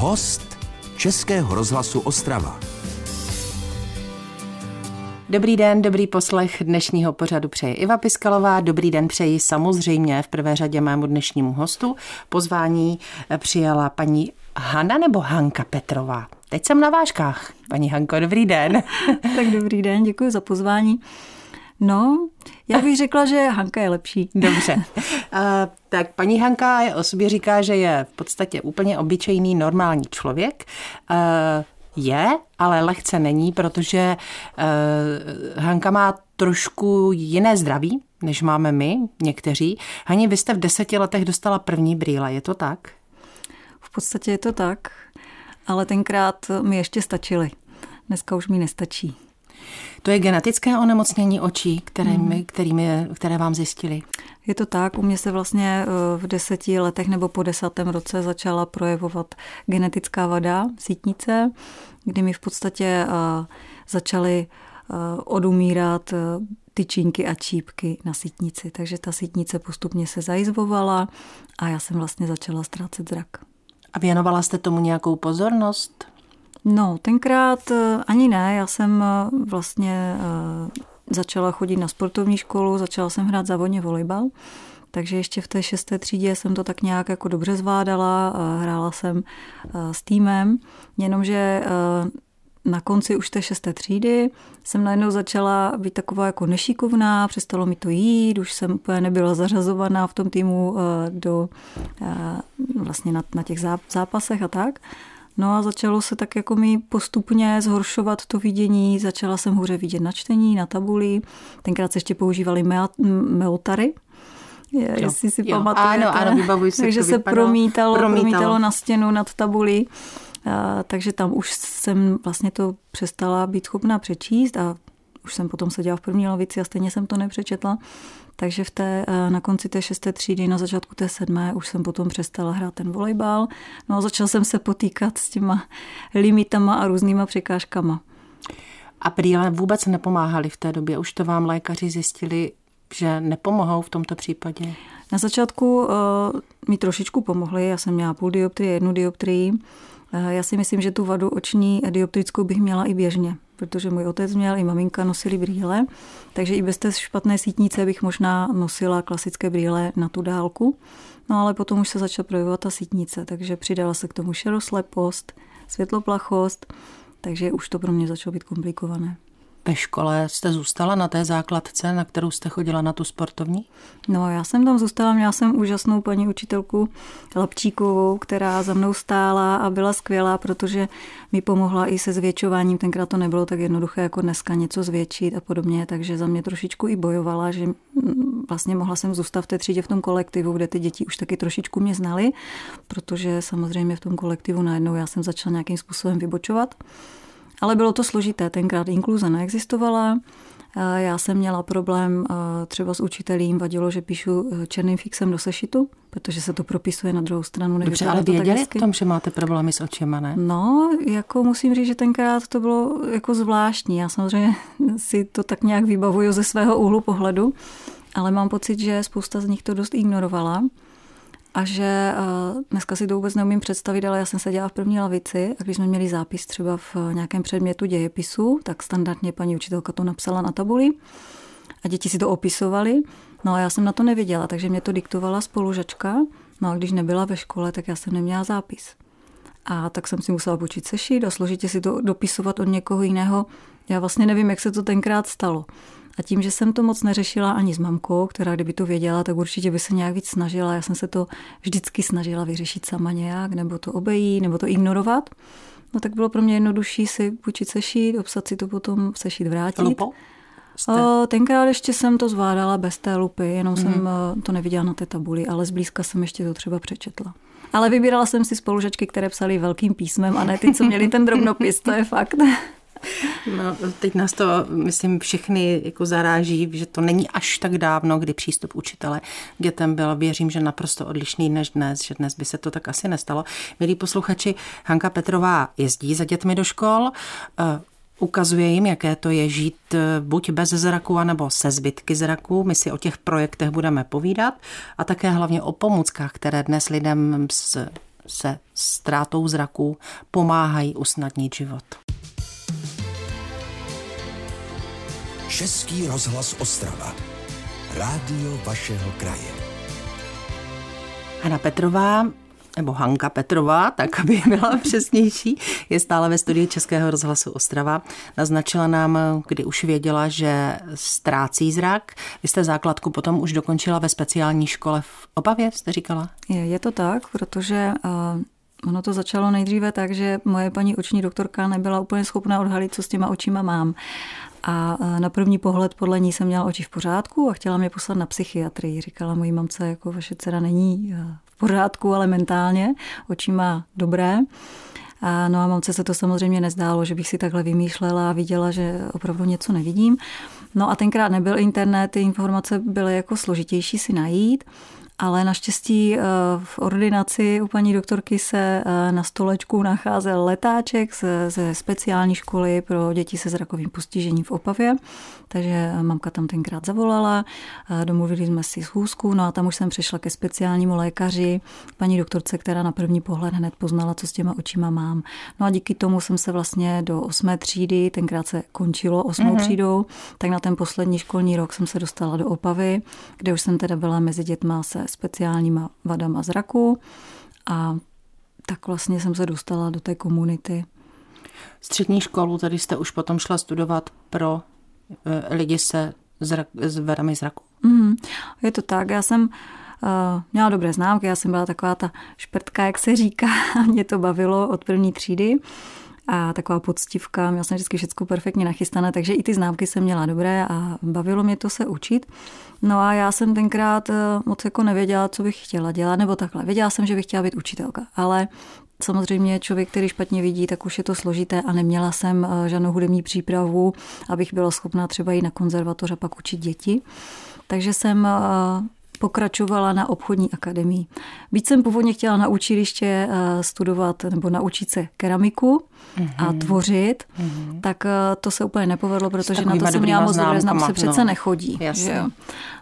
Host Českého rozhlasu Ostrava. Dobrý den, dobrý poslech dnešního pořadu přeji Iva Piskalová. Dobrý den přeji samozřejmě v prvé řadě mému dnešnímu hostu. Pozvání přijala paní Hanna nebo Hanka Petrová. Teď jsem na vážkách. Paní Hanko, dobrý den. tak dobrý den, děkuji za pozvání. No, já bych řekla, že Hanka je lepší. Dobře. Uh, tak paní Hanka o sobě říká, že je v podstatě úplně obyčejný normální člověk. Uh, je, ale lehce není, protože uh, Hanka má trošku jiné zdraví, než máme my, někteří. Hani, vy jste v deseti letech dostala první brýle, je to tak? V podstatě je to tak, ale tenkrát mi ještě stačily. Dneska už mi nestačí. To je genetické onemocnění očí, které, hmm. kterými, které vám zjistili? Je to tak, u mě se vlastně eh, v deseti letech nebo po desátém roce začala projevovat genetická vada sítnice, kdy mi v podstatě eh, začaly eh, odumírat tyčinky a čípky na sítnici. Takže ta sítnice postupně se zajizvovala a já jsem vlastně začala ztrácet zrak. A věnovala jste tomu nějakou pozornost? No, tenkrát eh, ani ne. Já jsem eh, vlastně eh, začala chodit na sportovní školu, začala jsem hrát závodně volejbal. Takže ještě v té šesté třídě jsem to tak nějak jako dobře zvládala, hrála jsem s týmem, jenomže na konci už té šesté třídy jsem najednou začala být taková jako nešikovná, přestalo mi to jít, už jsem úplně nebyla zařazovaná v tom týmu do, vlastně na, na těch zápasech a tak. No a začalo se tak jako mi postupně zhoršovat to vidění, začala jsem hůře vidět na čtení, na tabuli, tenkrát se ještě používali meotary, jestli si jo, pamatujete. Ano, ano, vybavuji se. Takže se promítalo, promítalo. promítalo na stěnu nad tabulí. A, takže tam už jsem vlastně to přestala být schopná přečíst a už jsem potom seděla v první lavici a stejně jsem to nepřečetla. Takže v té, eh, na konci té šesté třídy, na začátku té sedmé, už jsem potom přestala hrát ten volejbal. No a začala jsem se potýkat s těma limitama a různýma překážkama. A brýle vůbec nepomáhaly v té době? Už to vám lékaři zjistili, že nepomohou v tomto případě? Na začátku uh, mi trošičku pomohly. Já jsem měla půl dioptrie, jednu dioptrii. Uh, já si myslím, že tu vadu oční dioptrickou bych měla i běžně protože můj otec měl i maminka nosili brýle, takže i bez té špatné sítnice bych možná nosila klasické brýle na tu dálku. No ale potom už se začala projevovat ta sítnice, takže přidala se k tomu šeroslepost, světloplachost, takže už to pro mě začalo být komplikované. Ve škole jste zůstala na té základce, na kterou jste chodila na tu sportovní? No, já jsem tam zůstala, měla jsem úžasnou paní učitelku Lapčíkovou, která za mnou stála a byla skvělá, protože mi pomohla i se zvětšováním. Tenkrát to nebylo tak jednoduché jako dneska něco zvětšit a podobně, takže za mě trošičku i bojovala, že vlastně mohla jsem zůstat v té třídě v tom kolektivu, kde ty děti už taky trošičku mě znali, protože samozřejmě v tom kolektivu najednou já jsem začala nějakým způsobem vybočovat. Ale bylo to složité, tenkrát inkluze neexistovala. Já jsem měla problém třeba s učitelím, vadilo, že píšu e, černým fixem do sešitu, protože se to propisuje na druhou stranu. Dobře, ale věděli v tom, že máte problémy s očima, ne? No, jako musím říct, že tenkrát to bylo jako zvláštní. Já samozřejmě si to tak nějak vybavuju ze svého úhlu pohledu, ale mám pocit, že spousta z nich to dost ignorovala a že uh, dneska si to vůbec neumím představit, ale já jsem seděla v první lavici a když jsme měli zápis třeba v nějakém předmětu dějepisu, tak standardně paní učitelka to napsala na tabuli a děti si to opisovali. No a já jsem na to nevěděla, takže mě to diktovala spolužačka. No a když nebyla ve škole, tak já jsem neměla zápis. A tak jsem si musela počít sešít a složitě si to dopisovat od někoho jiného. Já vlastně nevím, jak se to tenkrát stalo. A tím, že jsem to moc neřešila ani s mamkou, která kdyby to věděla, tak určitě by se nějak víc snažila. Já jsem se to vždycky snažila vyřešit sama nějak, nebo to obejít, nebo to ignorovat. No tak bylo pro mě jednodušší si počít sešít, obsat si to potom sešít vrátit. Lupou? Jste? Tenkrát ještě jsem to zvládala bez té lupy, jenom mm. jsem to neviděla na té tabuli, ale zblízka jsem ještě to třeba přečetla. Ale vybírala jsem si spolužačky, které psali velkým písmem a ne ty, co měli ten drobnopis, to je fakt. No, teď nás to, myslím, všechny jako zaráží, že to není až tak dávno, kdy přístup učitele k dětem byl, věřím, že naprosto odlišný než dnes, že dnes by se to tak asi nestalo. Milí posluchači, Hanka Petrová jezdí za dětmi do škol, eh, ukazuje jim, jaké to je žít eh, buď bez zraku, anebo se zbytky zraku. My si o těch projektech budeme povídat a také hlavně o pomůckách, které dnes lidem s se ztrátou zraku pomáhají usnadnit život. Český rozhlas Ostrava. Rádio vašeho kraje. Hanna Petrová nebo Hanka Petrová, tak aby byla přesnější, je stále ve studii Českého rozhlasu Ostrava. Naznačila nám, kdy už věděla, že ztrácí zrak. Vy jste základku potom už dokončila ve speciální škole v Opavě, jste říkala? Je, je to tak, protože uh... Ono to začalo nejdříve tak, že moje paní oční doktorka nebyla úplně schopná odhalit, co s těma očima mám. A na první pohled podle ní jsem měla oči v pořádku a chtěla mě poslat na psychiatrii. Říkala mojí mamce, jako vaše dcera není pořádku, ale mentálně, oči má dobré. A no a mamce se to samozřejmě nezdálo, že bych si takhle vymýšlela a viděla, že opravdu něco nevidím. No a tenkrát nebyl internet, ty informace byly jako složitější si najít ale naštěstí eh, v ordinaci u paní doktorky se eh, na stolečku nacházel letáček ze, ze speciální školy pro děti se zrakovým postižením v Opavě, takže mamka tam tenkrát zavolala, eh, domluvili jsme si schůzku, no a tam už jsem přišla ke speciálnímu lékaři, paní doktorce, která na první pohled hned poznala, co s těma očima mám. No a díky tomu jsem se vlastně do osmé třídy, tenkrát se končilo osmou mm-hmm. třídou, tak na ten poslední školní rok jsem se dostala do Opavy, kde už jsem teda byla mezi dětma se speciálníma vadama zraku a tak vlastně jsem se dostala do té komunity. Střední školu tady jste už potom šla studovat pro e, lidi se zrak, s vadami zraku? Mm, je to tak, já jsem uh, měla dobré známky, já jsem byla taková ta šprtka, jak se říká, mě to bavilo od první třídy a taková poctivka. Měla jsem vždycky všechno perfektně nachystané, takže i ty známky jsem měla dobré a bavilo mě to se učit. No a já jsem tenkrát eh, moc jako nevěděla, co bych chtěla dělat, nebo takhle. Věděla jsem, že bych chtěla být učitelka, ale Samozřejmě člověk, který špatně vidí, tak už je to složité a neměla jsem eh, žádnou hudební přípravu, abych byla schopná třeba jít na konzervatoř a pak učit děti. Takže jsem eh, pokračovala na obchodní akademii. Víc jsem původně chtěla na učiliště eh, studovat nebo naučit se keramiku mm-hmm. a mhm. tvořit, mm-hmm. tak eh, to se úplně nepovedlo, protože na to jsem měla moc dobré znám, se přece no. nechodí. Jo?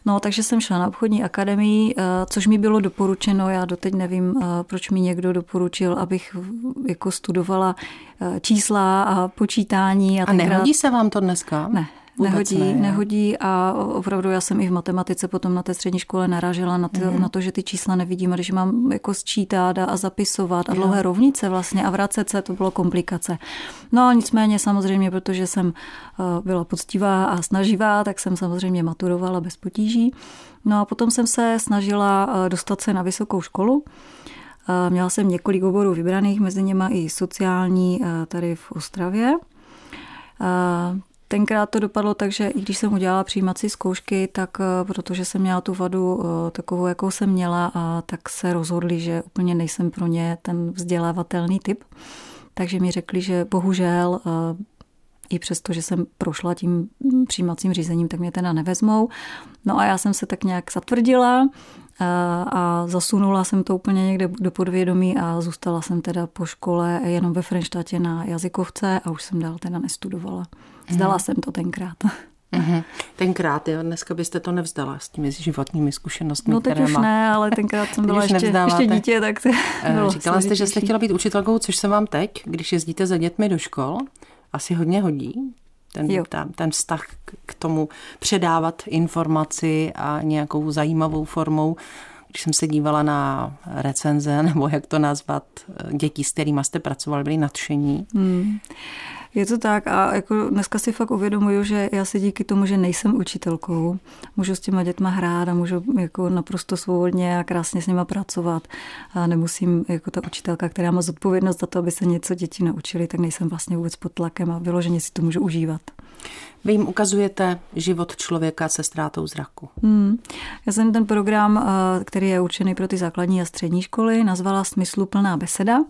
No, takže jsem šla na obchodní akademii, eh, což mi bylo doporučeno. Já doteď nevím, proč mi někdo doporučil, abych jako studovala čísla a počítání. A, a tenkrát... nehodí se vám to dneska? Ne, nehodí, ne, nehodí a opravdu já jsem i v matematice potom na té střední škole naražila na, to, mm. na to, že ty čísla nevidím a když mám jako sčítat a, zapisovat a dlouhé rovnice vlastně a vracet se, to bylo komplikace. No a nicméně samozřejmě, protože jsem eh, byla poctivá a snaživá, tak jsem samozřejmě maturovala bez potíží. No a potom jsem se snažila eh, dostat se na vysokou školu. Eh, měla jsem několik oborů vybraných, mezi nimi i sociální tady v Ostravě. Tenkrát to dopadlo tak, že i když jsem udělala přijímací zkoušky, tak eh, protože jsem měla tu vadu eh, takovou, jakou jsem měla, a tak se rozhodli, že úplně nejsem pro ně ten vzdělávatelný typ. Takže mi řekli, že bohužel eh, i přesto, že jsem prošla tím přijímacím řízením, tak mě teda nevezmou. No a já jsem se tak nějak zatvrdila a zasunula jsem to úplně někde do podvědomí a zůstala jsem teda po škole jenom ve Frenštátě na jazykovce a už jsem dál teda nestudovala. Vzdala mm. jsem to tenkrát. Mm-hmm. Tenkrát, jo, dneska byste to nevzdala s těmi životními zkušenostmi, No teď které už má. ne, ale tenkrát jsem byla ještě, ještě dítě, tak to eh, bylo Říkala jste, že jste chtěla být učitelkou, což se vám teď, když jezdíte za dětmi do škol, asi hodně hodí. Ten, ten, ten vztah k tomu předávat informaci a nějakou zajímavou formou když jsem se dívala na recenze, nebo jak to nazvat, eh, dětí, s kterými jste pracovali, byli nadšení. Hmm. Je to tak a jako dneska si fakt uvědomuju, že já si díky tomu, že nejsem učitelkou, můžu s těma dětma hrát a můžu jako naprosto svobodně a krásně s nima pracovat a nemusím jako ta učitelka, která má zodpovědnost za to, aby se něco děti naučili, tak nejsem vlastně vůbec pod tlakem a vyloženě si to můžu užívat. Vy jim ukazujete život člověka se ztrátou zraku. Hmm. Já jsem ten program, eh, který je určený pro ty základní a střední školy, nazvala Smysluplná beseda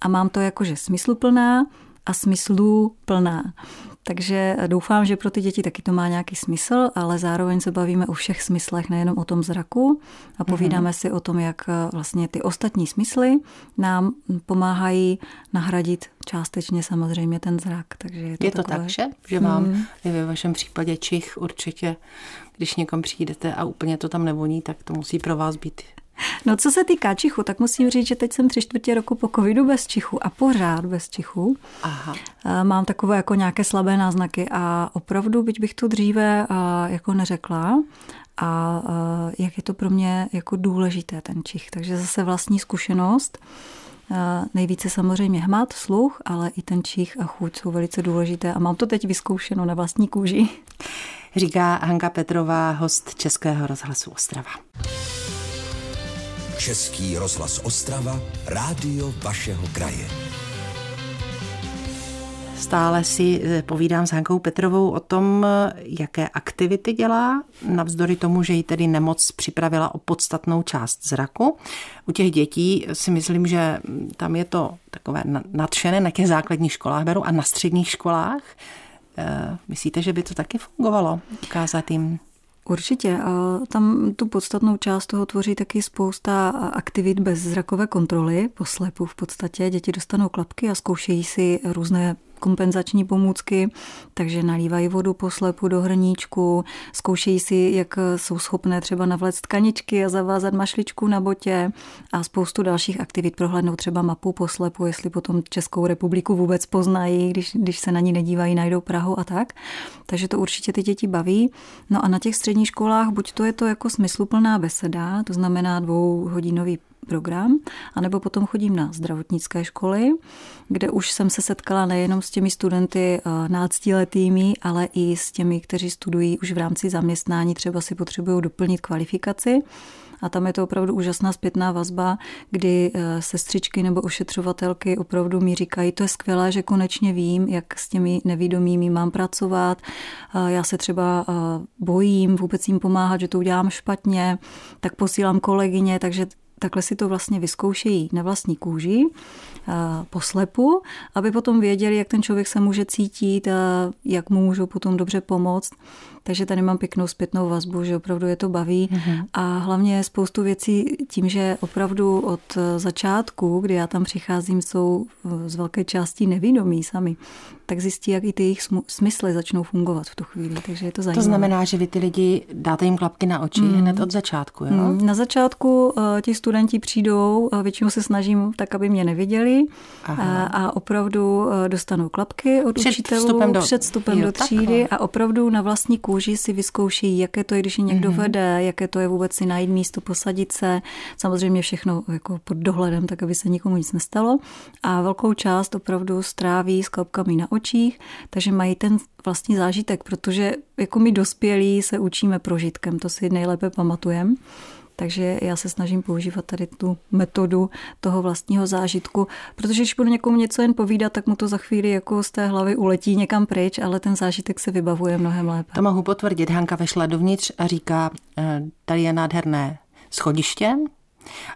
a mám to jako, že smysluplná, a smyslů plná. Takže doufám, že pro ty děti taky to má nějaký smysl, ale zároveň se bavíme o všech smyslech, nejenom o tom zraku a povídáme mm-hmm. si o tom, jak vlastně ty ostatní smysly nám pomáhají nahradit částečně samozřejmě ten zrak. Takže je to, je to takové... tak, že? Že vám mm. je ve vašem případě čich určitě, když někam přijdete a úplně to tam nevoní, tak to musí pro vás být No co se týká čichu, tak musím říct, že teď jsem tři čtvrtě roku po covidu bez čichu a pořád bez čichu. Aha. Mám takové jako nějaké slabé náznaky a opravdu, byť bych to dříve jako neřekla, a jak je to pro mě jako důležité ten čich. Takže zase vlastní zkušenost. Nejvíce samozřejmě hmat, sluch, ale i ten čich a chuť jsou velice důležité a mám to teď vyzkoušeno na vlastní kůži. Říká Hanka Petrová, host Českého rozhlasu Ostrava. Český rozhlas Ostrava, rádio vašeho kraje. Stále si eh, povídám s Hankou Petrovou o tom, jaké aktivity dělá, navzdory tomu, že jí tedy nemoc připravila o podstatnou část zraku. U těch dětí si myslím, že tam je to takové nadšené na těch základních školách beru a na středních školách. Eh, myslíte, že by to taky fungovalo? Ukázat jim Určitě. A tam tu podstatnou část toho tvoří taky spousta aktivit bez zrakové kontroly, poslepu v podstatě. Děti dostanou klapky a zkoušejí si různé kompenzační pomůcky, takže nalívají vodu po slepu do hrníčku, zkoušejí si, jak jsou schopné třeba navléct tkaničky a zavázat mašličku na botě a spoustu dalších aktivit prohlédnou třeba mapu po slepu, jestli potom Českou republiku vůbec poznají, když, když se na ní nedívají, najdou Prahu a tak. Takže to určitě ty děti baví. No a na těch středních školách buď to je to jako smysluplná beseda, to znamená dvouhodinový program, anebo potom chodím na zdravotnické školy, kde už jsem se setkala nejenom s těmi studenty eh, náctiletými, ale i s těmi, kteří studují už v rámci zaměstnání, třeba si potřebují doplnit kvalifikaci. A tam je to opravdu úžasná zpětná vazba, kdy eh, sestřičky nebo ošetřovatelky opravdu mi říkají, to je skvělé, že konečně vím, jak s těmi nevídomými mám pracovat. Eh, já se třeba bojím vůbec jim pomáhat, že to udělám špatně, tak posílám kolegyně, takže takhle si to vlastně vyzkoušejí na vlastní kůži poslepu, aby potom věděli, jak ten člověk se může cítit a jak mu můžou potom dobře pomoct. Takže tady mám pěknou zpětnou vazbu, že opravdu je to baví. Mm-hmm. A hlavně spoustu věcí tím, že opravdu od začátku, kdy já tam přicházím, jsou z velké části nevědomí sami, tak zjistí, jak i ty jejich smysly začnou fungovat v tu chvíli. Takže je to zajímavé. To znamená, že vy ty lidi dáte jim klapky na oči mm. hned od začátku, jo? Mm. Na začátku uh, ti studenti přijdou, uh, většinou se snažím tak, aby mě neviděli uh, a opravdu uh, dostanou klapky od před učitelů vstupem do, před vstupem jo, do třídy takhle. a opravdu na vlastní kůži si vyzkouší, jaké to je, když je někdo mm. vede, jaké to je vůbec si najít místo, posadit se. Samozřejmě všechno jako pod dohledem, tak aby se nikomu nic nestalo. A velkou část opravdu stráví s klapkami na očích, takže mají ten vlastní zážitek, protože jako my dospělí se učíme prožitkem, to si nejlépe pamatujeme. Takže já se snažím používat tady tu metodu toho vlastního zážitku, protože když budu někomu něco jen povídat, tak mu to za chvíli jako z té hlavy uletí někam pryč, ale ten zážitek se vybavuje mnohem lépe. To mohu potvrdit. Hanka vešla dovnitř a říká, eh, tady je nádherné schodiště,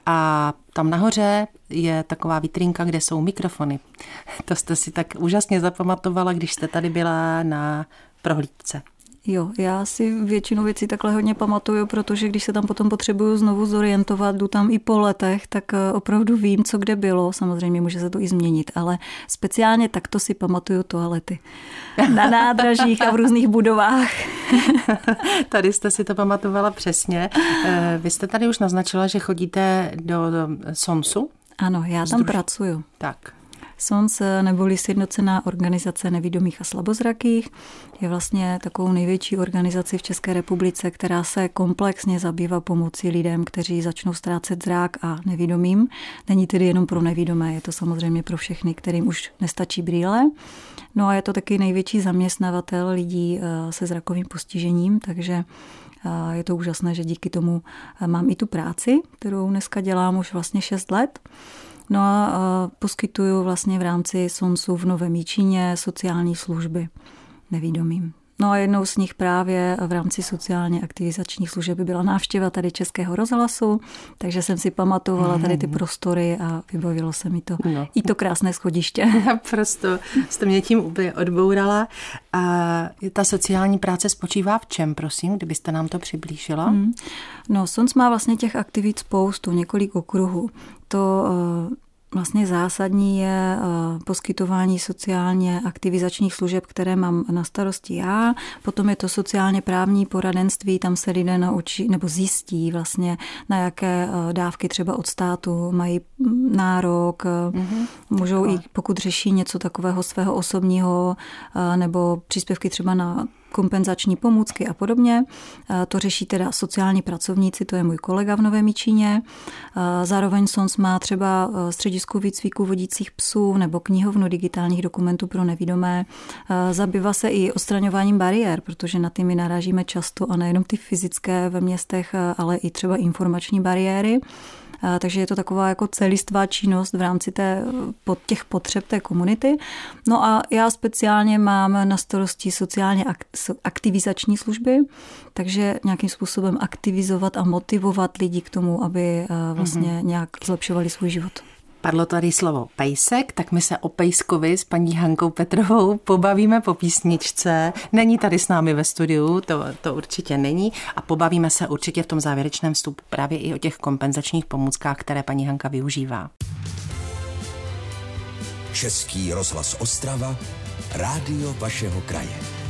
a tam nahoře je taková vitrinka, kde jsou mikrofony. To jste si tak úžasně zapamatovala, když jste tady byla na prohlídce. Jo, já si většinu věcí takhle hodně pamatuju, protože když se tam potom potřebuju znovu zorientovat, jdu tam i po letech, tak eh, opravdu vím, co kde bylo. Samozřejmě může se to i změnit, ale speciálně takto si pamatuju toalety. Na nádražích a v různých budovách. tady jste si to pamatovala přesně. Eh, vy jste tady už naznačila, že chodíte do SONSu? Ano, já tam Združ... pracuju. Tak, SONS neboli Sjednocená organizace nevidomých a slabozrakých je vlastně takovou největší organizací v České republice, která se komplexně zabývá pomocí lidem, kteří začnou ztrácet zrák a nevidomým. Není tedy jenom pro nevidomé, je to samozřejmě pro všechny, kterým už nestačí brýle. No a je to taky největší zaměstnavatel lidí eh, se zrakovým postižením, takže eh, je to úžasné, že díky tomu eh, mám i tu práci, kterou dneska dělám už vlastně 6 let. No a poskytuju vlastně v rámci SONSu v Novém Jíčíně sociální služby nevídomým. No a jednou z nich právě v rámci sociálně aktivizačních služeb byla návštěva tady Českého rozhlasu, takže jsem si pamatovala tady ty mhm. prostory a vybavilo se mi to. No. I to krásné schodiště. Prosto jste mě tím úplně odbourala. A ta sociální práce spočívá v čem, prosím, kdybyste nám to přiblížila? Hmm. No, SONC má vlastně těch aktivit spoustu, několik okruhů. To vlastně zásadní je poskytování sociálně aktivizačních služeb, které mám na starosti já. Potom je to sociálně právní poradenství, tam se lidé naučí nebo zjistí vlastně, na jaké dávky třeba od státu mají nárok. Mm-hmm. Můžou i, pokud řeší něco takového svého osobního nebo příspěvky třeba na kompenzační pomůcky a podobně. To řeší teda sociální pracovníci, to je můj kolega v Nové Míčině. Zároveň SONS má třeba e, středisku výcviku vodících psů nebo knihovnu digitálních dokumentů pro nevidomé. Zabývá se i odstraňováním bariér, protože na ty my narážíme často a nejenom ty fyzické ve městech, ale i třeba informační bariéry takže je to taková jako celistvá činnost v rámci té, pod těch potřeb té komunity. No a já speciálně mám na starosti sociálně aktivizační služby, takže nějakým způsobem aktivizovat a motivovat lidi k tomu, aby vlastně mm-hmm. nějak zlepšovali svůj život. Padlo tady slovo pejsek, tak my se o pejskovi s paní Hankou Petrovou pobavíme po písničce. Není tady s námi ve studiu, to, to určitě není. A pobavíme se určitě v tom závěrečném vstupu právě i o těch kompenzačních pomůckách, které paní Hanka využívá. Český rozhlas Ostrava, rádio vašeho kraje.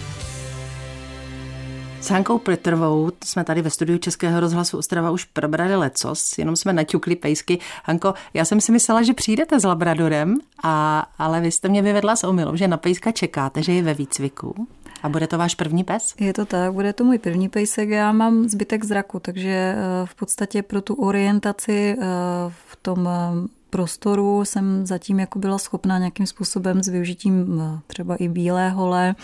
S Hankou Plitrvou jsme tady ve studiu Českého rozhlasu Ostrava už probrali lecos, jenom jsme naťukli pejsky. Hanko, já jsem si myslela, že přijdete s Labradorem, a, ale vy jste mě vyvedla s omylou, že na pejska čekáte, že je ve výcviku. A bude to váš první pes? Je to tak, bude to můj první pejsek. Já mám zbytek zraku, takže eh, v podstatě pro tu orientaci eh, v tom prostoru jsem zatím jako byla schopná nějakým způsobem s využitím eh, třeba i bílé hole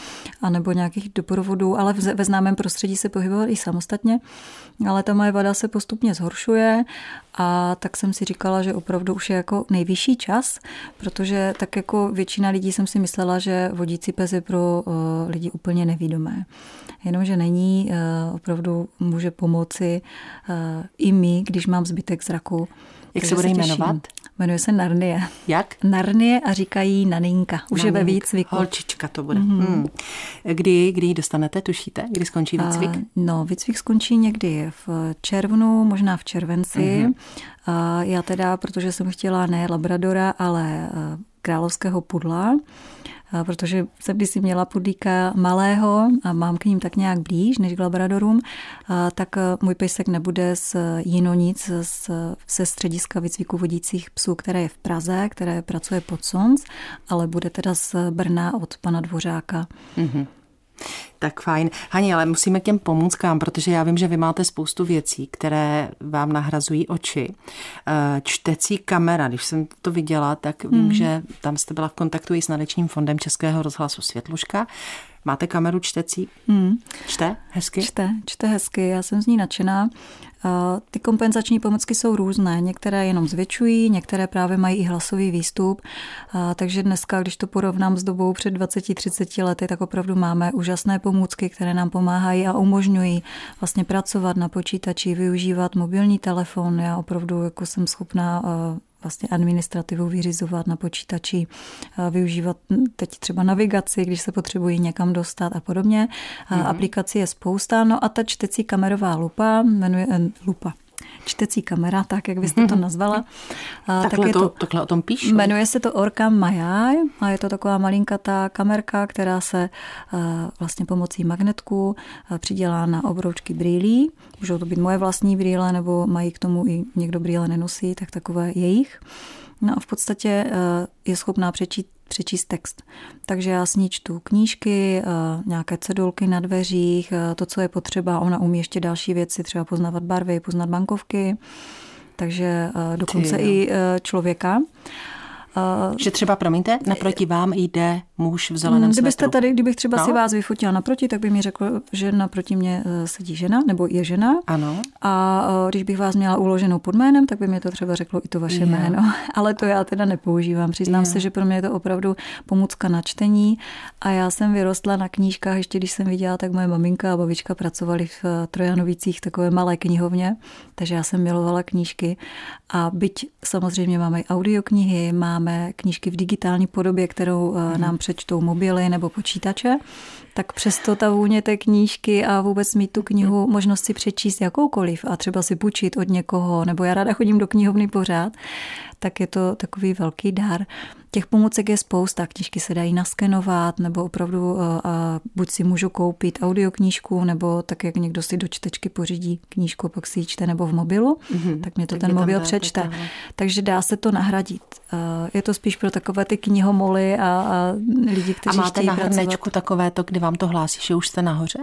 a nebo nějakých doprovodů, ale ve známém prostředí se pohybovat i samostatně. Ale ta moje vada se postupně zhoršuje a tak jsem si říkala, že opravdu už je jako nejvyšší čas, protože tak jako většina lidí jsem si myslela, že vodící pes je pro uh, lidi úplně nevídomé. Jenomže není, uh, opravdu může pomoci i mi, když mám zbytek zraku. Jak se bude jmenovat? Jmenuje se Narnie. Jak? Narnie a říkají Naninka. Už Naninka. je ve výcviku. Holčička to bude. Mm-hmm. Hmm. Kdy, kdy ji dostanete, tušíte? Kdy skončí výcvik? Uh, no, výcvik skončí někdy v červnu, možná v červenci. Mm-hmm. Uh, já teda, protože jsem chtěla ne Labradora, ale uh, královského pudla, protože jsem kdysi měla pudlíka malého a mám k ním tak nějak blíž než k labradorům, tak můj pejsek nebude z Jinonic, se střediska výcviku vodících psů, které je v Praze, které pracuje pod Sons, ale bude teda z Brna od pana Dvořáka. Mm-hmm. Tak fajn. Hani, ale musíme k těm pomůckám, protože já vím, že vy máte spoustu věcí, které vám nahrazují oči. Eh, čtecí kamera, když jsem to viděla, tak vím, hmm. že tam jste byla v kontaktu i s nadečním fondem Českého rozhlasu Světluška. Máte kameru čtecí? Hmm. Čte hezky? Čte, čte hezky, já jsem z ní nadšená. Ty kompenzační pomocky jsou různé. Některé jenom zvětšují, některé právě mají i hlasový výstup. Takže dneska, když to porovnám s dobou před 20-30 lety, tak opravdu máme úžasné pomůcky, které nám pomáhají a umožňují vlastně pracovat na počítači, využívat mobilní telefon. Já opravdu jako jsem schopná vlastně administrativu vyřizovat na počítači, využívat teď třeba navigaci, když se potřebují někam dostat a podobně. Mm-hmm. Aplikací je spousta, no a ta čtecí kamerová lupa, jmenuje eh, lupa, čtecí kamera, tak jak byste to nazvala. takhle, tak je to, to, takhle o tom píšu. Jmenuje se to Orca Majai a je to taková malinkatá kamerka, která se vlastně pomocí magnetku přidělá na obroučky brýlí. Můžou to být moje vlastní brýle, nebo mají k tomu i někdo brýle nenosí, tak takové jejich. No a v podstatě je schopná přečíst přečíst text. Takže já s ní čtu knížky, eh, nějaké cedulky na dveřích, eh, to, co je potřeba. Ona umí ještě další věci, třeba poznávat barvy, poznat bankovky, takže eh, dokonce Ty, i člověka. Že třeba, promiňte, naproti vám jde muž v zeleném Kdybyste svetru. tady, kdybych třeba no. si vás vyfotila naproti, tak by mi řekl, že naproti mě eh, sedí žena, nebo je žena. Ano. A eh, když bych vás měla uloženou pod jménem, tak by mi to třeba řeklo i to vaše yeah. jméno. Ale to já teda nepoužívám. Přiznám yeah. se, že pro mě je to opravdu pomůcka na čtení. A já jsem vyrostla na knížkách, ještě když jsem viděla, tak moje maminka a babička pracovali v eh, Trojanovicích takové malé knihovně, takže já jsem milovala knížky. A byť samozřejmě máme i audioknihy, máme knížky v digitální podobě, kterou nám přečtou mobily nebo počítače, tak přesto ta vůně té knížky a vůbec mít tu knihu, možnost si přečíst jakoukoliv a třeba si půjčit od někoho, nebo já ráda chodím do knihovny pořád, tak je to takový velký dar. Těch pomůcek je spousta, knížky se dají naskenovat, nebo opravdu a, eh, a buď si můžu koupit audioknížku, nebo tak, jak někdo si do čtečky pořídí knížku, pak si ji čte, nebo v mobilu, mm-hmm. tak mě to tak ten mobil přečte. Takže dá se to nahradit. Eh, je to spíš pro takové ty knihomoly a, a lidi, kteří A máte na hrnečku takové to, kdy vám to hlásí, že už jste nahoře?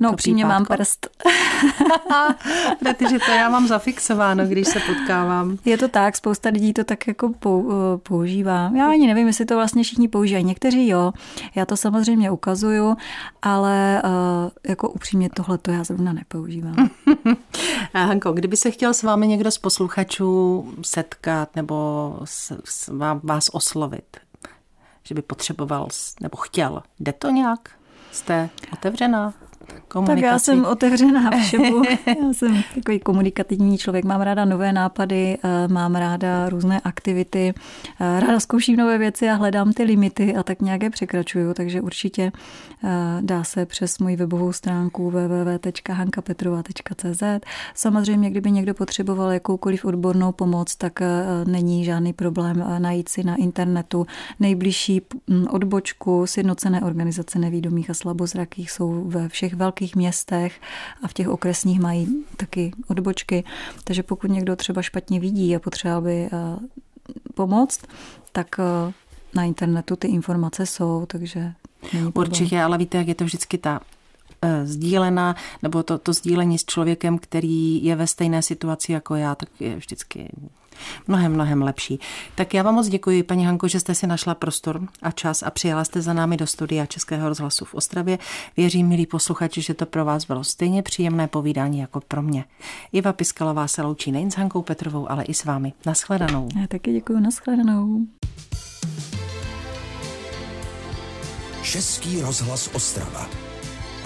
No, upřímně mám prst. Protože to já mám zafixováno, když se potkávám. Je to tak, spousta lidí to tak jako eh, používá. Já ani nevím, jestli to vlastně všichni používají. Někteří jo, já to samozřejmě ukazuju, ale uh, jako upřímně tohle to já zrovna nepoužívám. Hanko, kdyby se chtěl s vámi někdo z posluchačů setkat nebo s, s, vás oslovit, že by potřeboval nebo chtěl, jde to nějak? Jste otevřená? Tak já jsem otevřená všemu. Já jsem takový komunikativní člověk, mám ráda nové nápady, eh, mám ráda různé aktivity, eh, ráda zkouším nové věci a hledám ty limity a tak nějaké překračuju, takže určitě eh, dá se přes moji webovou stránku www.hankapetrova.cz. Samozřejmě, kdyby někdo potřeboval jakoukoliv odbornou pomoc, tak není žádný problém najít si na internetu nejbližší hm, odbočku. Sjednocené organizace nevídomých a slabozrakých jsou ve všech velkých městech a v těch okresních mají taky odbočky. Takže pokud někdo třeba špatně vidí a potřeba by eh, pomoct, tak eh, na internetu ty informace jsou, takže Určitě, ale víte, jak je to vždycky ta eh, sdílená, nebo to, to sdílení s člověkem, který je ve stejné situaci jako já, tak je vždycky mnohem, mnohem lepší. Tak já vám moc děkuji, paní Hanko, že jste si našla prostor a čas a přijela jste za námi do studia Českého rozhlasu v Ostravě. Věřím, milí posluchači, že to pro vás bylo stejně příjemné povídání jako pro mě. Iva Piskalová se loučí nejen s Hankou Petrovou, ale i s vámi. Naschledanou. Já taky děkuji, naschledanou. Český rozhlas Ostrava.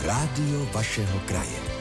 Rádio vašeho kraje.